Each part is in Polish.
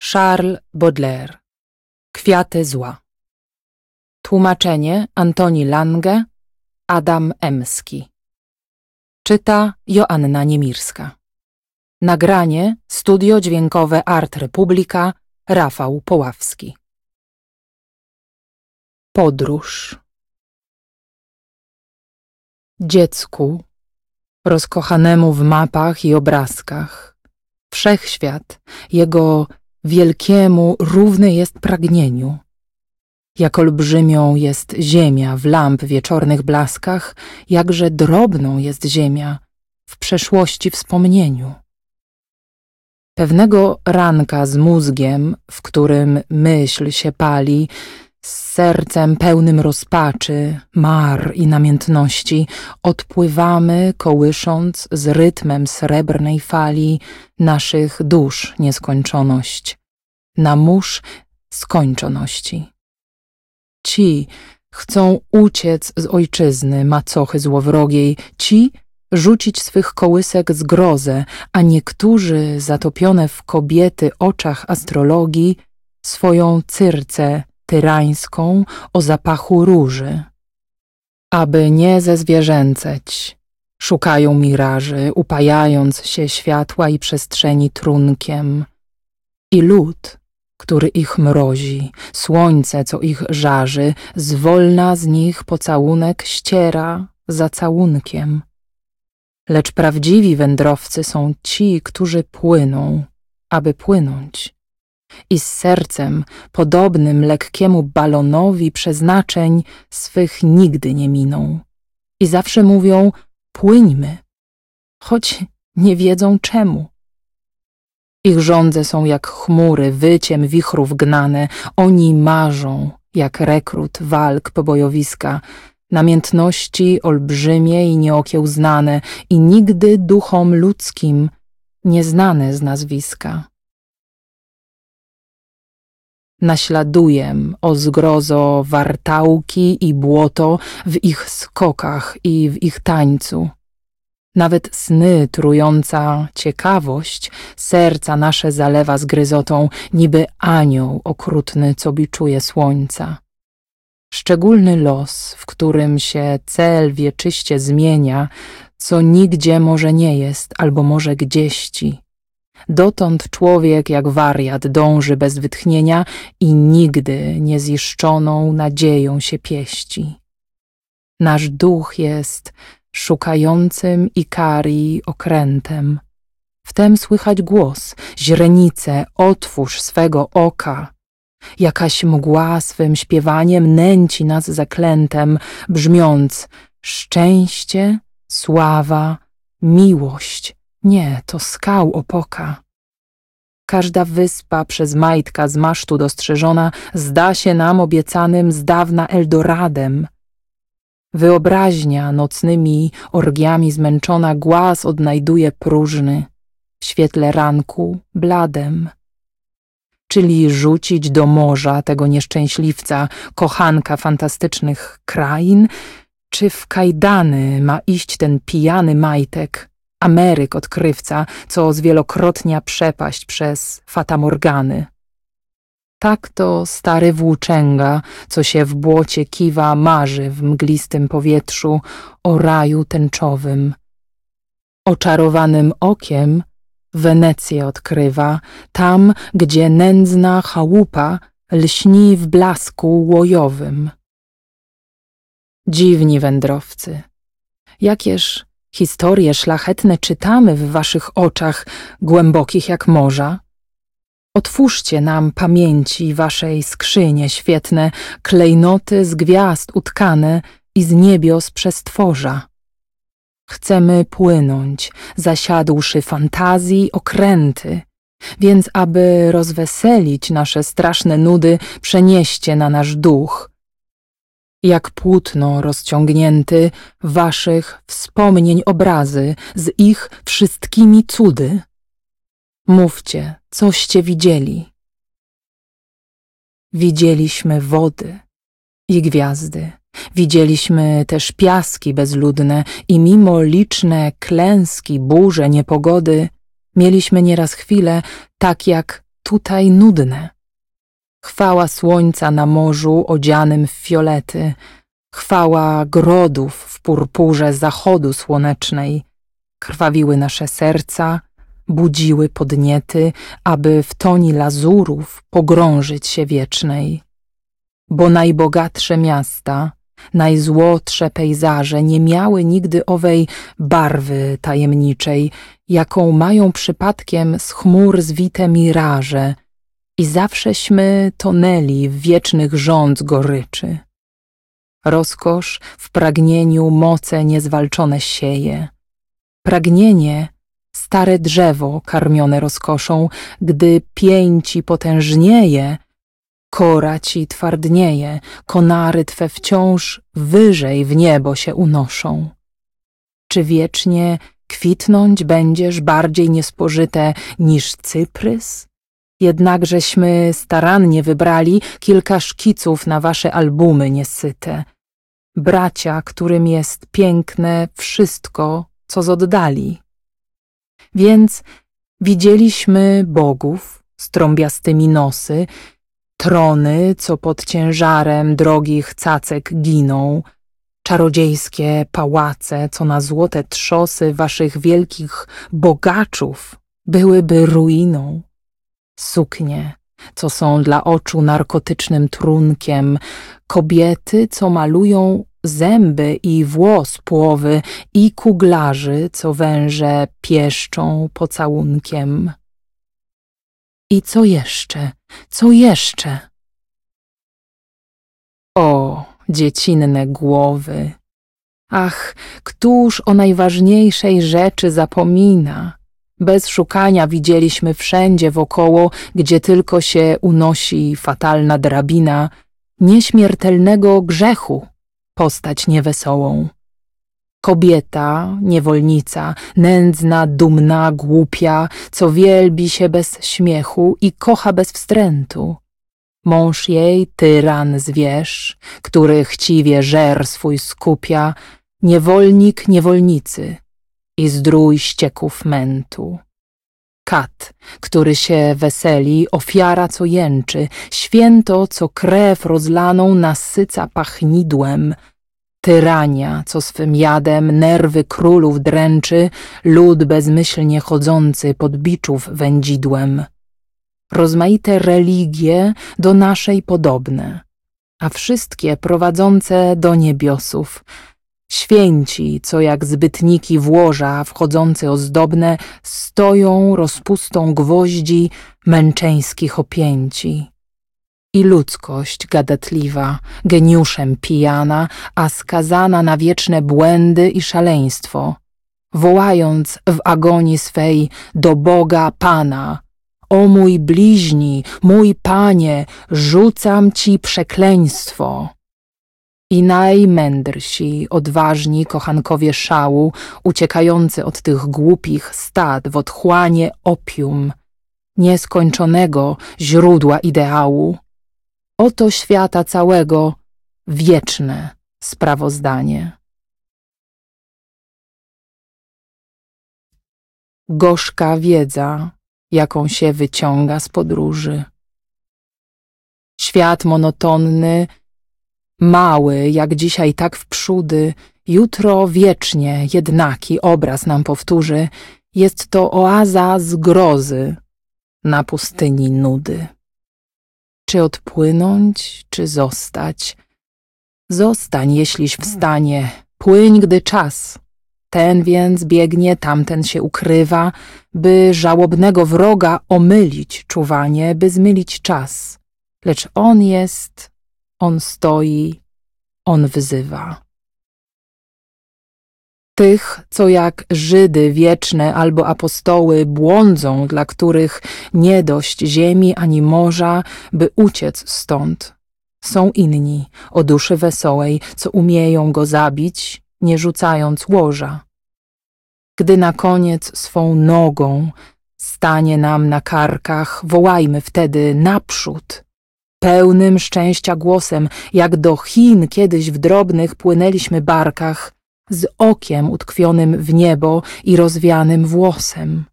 Charles Baudelaire. Kwiaty zła. Tłumaczenie Antoni Lange Adam Emski. Czyta Joanna Niemirska. Nagranie Studio Dźwiękowe Art Republika Rafał Poławski. Podróż. Dziecku, rozkochanemu w mapach i obrazkach, wszechświat, jego wielkiemu równy jest pragnieniu. Jak olbrzymią jest ziemia w lamp wieczornych blaskach, jakże drobną jest ziemia w przeszłości wspomnieniu. Pewnego ranka z mózgiem, w którym myśl się pali, z sercem pełnym rozpaczy, mar i namiętności, odpływamy, kołysząc z rytmem srebrnej fali naszych dusz nieskończoność, na mórz skończoności. Ci chcą uciec z ojczyzny macochy złowrogiej, ci rzucić swych kołysek z grozę, a niektórzy, zatopione w kobiety oczach astrologii, swoją cyrce tyrańską o zapachu róży. Aby nie zezwierzęceć, szukają miraży, upajając się światła i przestrzeni trunkiem. I lud, który ich mrozi, słońce, co ich żarzy, zwolna z nich pocałunek ściera za całunkiem. Lecz prawdziwi wędrowcy są ci, którzy płyną, aby płynąć. I z sercem, podobnym lekkiemu balonowi przeznaczeń swych nigdy nie miną. I zawsze mówią, płyńmy, choć nie wiedzą czemu. Ich żądze są jak chmury, wyciem wichrów gnane. Oni marzą, jak rekrut walk pobojowiska, namiętności olbrzymie i nieokiełznane i nigdy duchom ludzkim nieznane z nazwiska. Naśladuję o zgrozo wartałki i błoto w ich skokach i w ich tańcu. Nawet sny trująca ciekawość serca nasze zalewa zgryzotą, niby anioł okrutny, co biczuje słońca. Szczególny los, w którym się cel wieczyście zmienia, co nigdzie może nie jest, albo może gdzieści. Dotąd człowiek jak wariat dąży bez wytchnienia i nigdy nieziszczoną nadzieją się pieści. Nasz duch jest szukającym Ikarii okrętem. Wtem słychać głos, źrenice, otwórz swego oka. Jakaś mgła swym śpiewaniem nęci nas zaklętem, brzmiąc szczęście, sława, miłość. Nie, to skał opoka. Każda wyspa przez majtka z masztu dostrzeżona zda się nam obiecanym z dawna Eldoradem – Wyobraźnia nocnymi orgiami zmęczona głaz odnajduje próżny, w świetle ranku bladem. Czyli rzucić do morza tego nieszczęśliwca, kochanka fantastycznych krain, czy w kajdany ma iść ten pijany majtek, Ameryk odkrywca, co zwielokrotnia przepaść przez fatamorgany. Tak to stary włóczęga, co się w błocie kiwa, marzy w mglistym powietrzu o raju tęczowym. Oczarowanym okiem Wenecję odkrywa, tam, gdzie nędzna chałupa lśni w blasku łojowym. Dziwni wędrowcy, jakież historie szlachetne czytamy w waszych oczach, głębokich jak morza? Otwórzcie nam pamięci waszej skrzynie świetne, klejnoty z gwiazd utkane i z niebios przestworza. Chcemy płynąć, zasiadłszy fantazji okręty, Więc aby rozweselić nasze straszne nudy, przenieście na nasz duch, jak płótno rozciągnięty, waszych wspomnień obrazy z ich wszystkimi cudy. Mówcie, coście widzieli. Widzieliśmy wody i gwiazdy. Widzieliśmy też piaski bezludne i mimo liczne klęski, burze, niepogody, mieliśmy nieraz chwile tak jak tutaj nudne. Chwała słońca na morzu odzianym w fiolety, chwała grodów w purpurze zachodu słonecznej. Krwawiły nasze serca, budziły podniety, aby w toni lazurów pogrążyć się wiecznej. Bo najbogatsze miasta, najzłotsze pejzaże nie miały nigdy owej barwy tajemniczej, jaką mają przypadkiem z chmur zwite miraże i zawsześmy tonęli w wiecznych rząd goryczy. Rozkosz w pragnieniu moce niezwalczone sieje. Pragnienie stare drzewo karmione rozkoszą, gdy pięci potężnieje, kora ci twardnieje, konary twe wciąż wyżej w niebo się unoszą. Czy wiecznie kwitnąć będziesz bardziej niespożyte niż cyprys? Jednakżeśmy starannie wybrali kilka szkiców na wasze albumy niesyte. Bracia, którym jest piękne wszystko, co z oddali. Więc widzieliśmy bogów z trąbiastymi nosy, trony, co pod ciężarem drogich cacek giną, czarodziejskie pałace, co na złote trzosy waszych wielkich bogaczów byłyby ruiną, suknie, co są dla oczu narkotycznym trunkiem, kobiety, co malują zęby i włos płowy i kuglarzy, co węże pieszczą pocałunkiem. I co jeszcze? Co jeszcze? O, dziecinne głowy! Ach, któż o najważniejszej rzeczy zapomina? Bez szukania widzieliśmy wszędzie wokoło, gdzie tylko się unosi fatalna drabina, nieśmiertelnego grzechu, postać niewesołą. Kobieta, niewolnica, nędzna, dumna, głupia, co wielbi się bez śmiechu i kocha bez wstrętu. Mąż jej, tyran zwierz, który chciwie żer swój skupia, niewolnik niewolnicy i zdrój ścieków mętu. Kat, który się weseli, ofiara, co jęczy, święto, co krew rozlaną nasyca pachnidłem, tyrania, co swym jadem nerwy królów dręczy, lud bezmyślnie chodzący pod biczów wędzidłem. Rozmaite religie do naszej podobne, a wszystkie prowadzące do niebiosów. Święci, co jak zbytniki włoża wchodzące ozdobne, stoją rozpustą gwoździ męczeńskich opięci i ludzkość gadatliwa, geniuszem pijana, a skazana na wieczne błędy i szaleństwo, wołając w agonii swej do Boga Pana, o mój bliźni, mój Panie, rzucam Ci przekleństwo. I najmędrsi, odważni kochankowie szału, uciekający od tych głupich stad w otchłanie opium, nieskończonego źródła ideału, Oto świata całego wieczne sprawozdanie. Gorzka wiedza, jaką się wyciąga z podróży. Świat monotonny, mały, jak dzisiaj tak w przódy, jutro wiecznie jednaki obraz nam powtórzy, jest to oaza zgrozy na pustyni nudy. Czy odpłynąć, czy zostać? Zostań, jeśliś wstanie, płyń, gdy czas. Ten więc biegnie, tamten się ukrywa, by żałobnego wroga omylić czuwanie, by zmylić czas. Lecz on jest, on stoi, on wyzywa. Tych, co jak Żydy wieczne albo apostoły błądzą, dla których nie dość ziemi ani morza, by uciec stąd. Są inni, o duszy wesołej, co umieją go zabić, nie rzucając łoża. Gdy na koniec swą nogą stanie nam na karkach, wołajmy wtedy naprzód. Pełnym szczęścia głosem, jak do Chin kiedyś w drobnych płynęliśmy barkach, z okiem utkwionym w niebo i rozwianym włosem.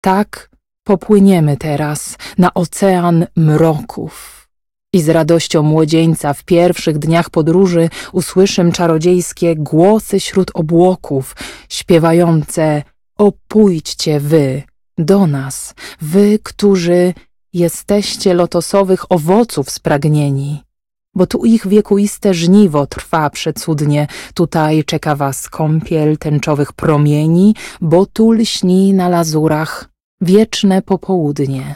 Tak popłyniemy teraz na ocean mroków. I z radością młodzieńca w pierwszych dniach podróży usłyszę czarodziejskie głosy wśród obłoków, śpiewające O pójdźcie wy do nas, wy, którzy jesteście lotosowych owoców spragnieni. Bo tu ich wiekuiste żniwo trwa przecudnie, tutaj czeka was kąpiel tęczowych promieni, bo tu lśni na lazurach wieczne popołudnie.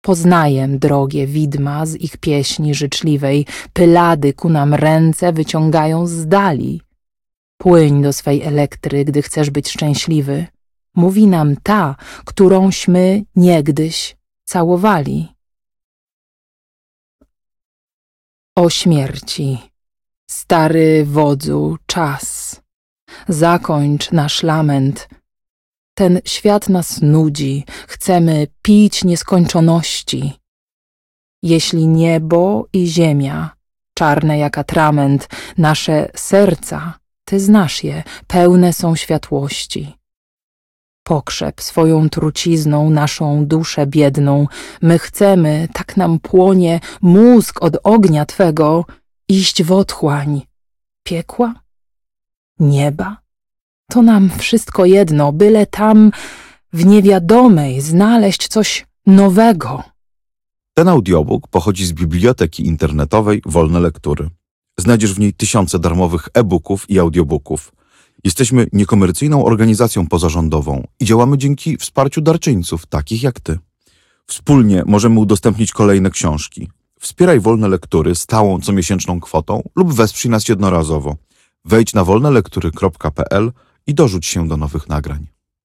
Poznajem drogie widma z ich pieśni życzliwej, pylady ku nam ręce wyciągają z dali. Płyń do swej elektry, gdy chcesz być szczęśliwy. Mówi nam ta, którąśmy niegdyś całowali. O śmierci, stary wodzu, czas. Zakończ nasz lament. Ten świat nas nudzi, chcemy pić nieskończoności. Jeśli niebo i ziemia, czarne jak atrament, nasze serca, ty znasz je, pełne są światłości. Pokrzep swoją trucizną naszą duszę biedną, my chcemy, tak nam płonie mózg od ognia Twego, iść w otchłań. Piekła? Nieba? To nam wszystko jedno, byle tam w niewiadomej znaleźć coś nowego. Ten audiobook pochodzi z biblioteki internetowej Wolne Lektury. Znajdziesz w niej tysiące darmowych e-booków i audiobooków. Jesteśmy niekomercyjną organizacją pozarządową i działamy dzięki wsparciu darczyńców, takich jak ty. Wspólnie możemy udostępnić kolejne książki. Wspieraj Wolne Lektury stałą comiesięczną kwotą lub wesprzyj nas jednorazowo. Wejdź na wolnelektury.pl i dorzuć się do nowych nagrań.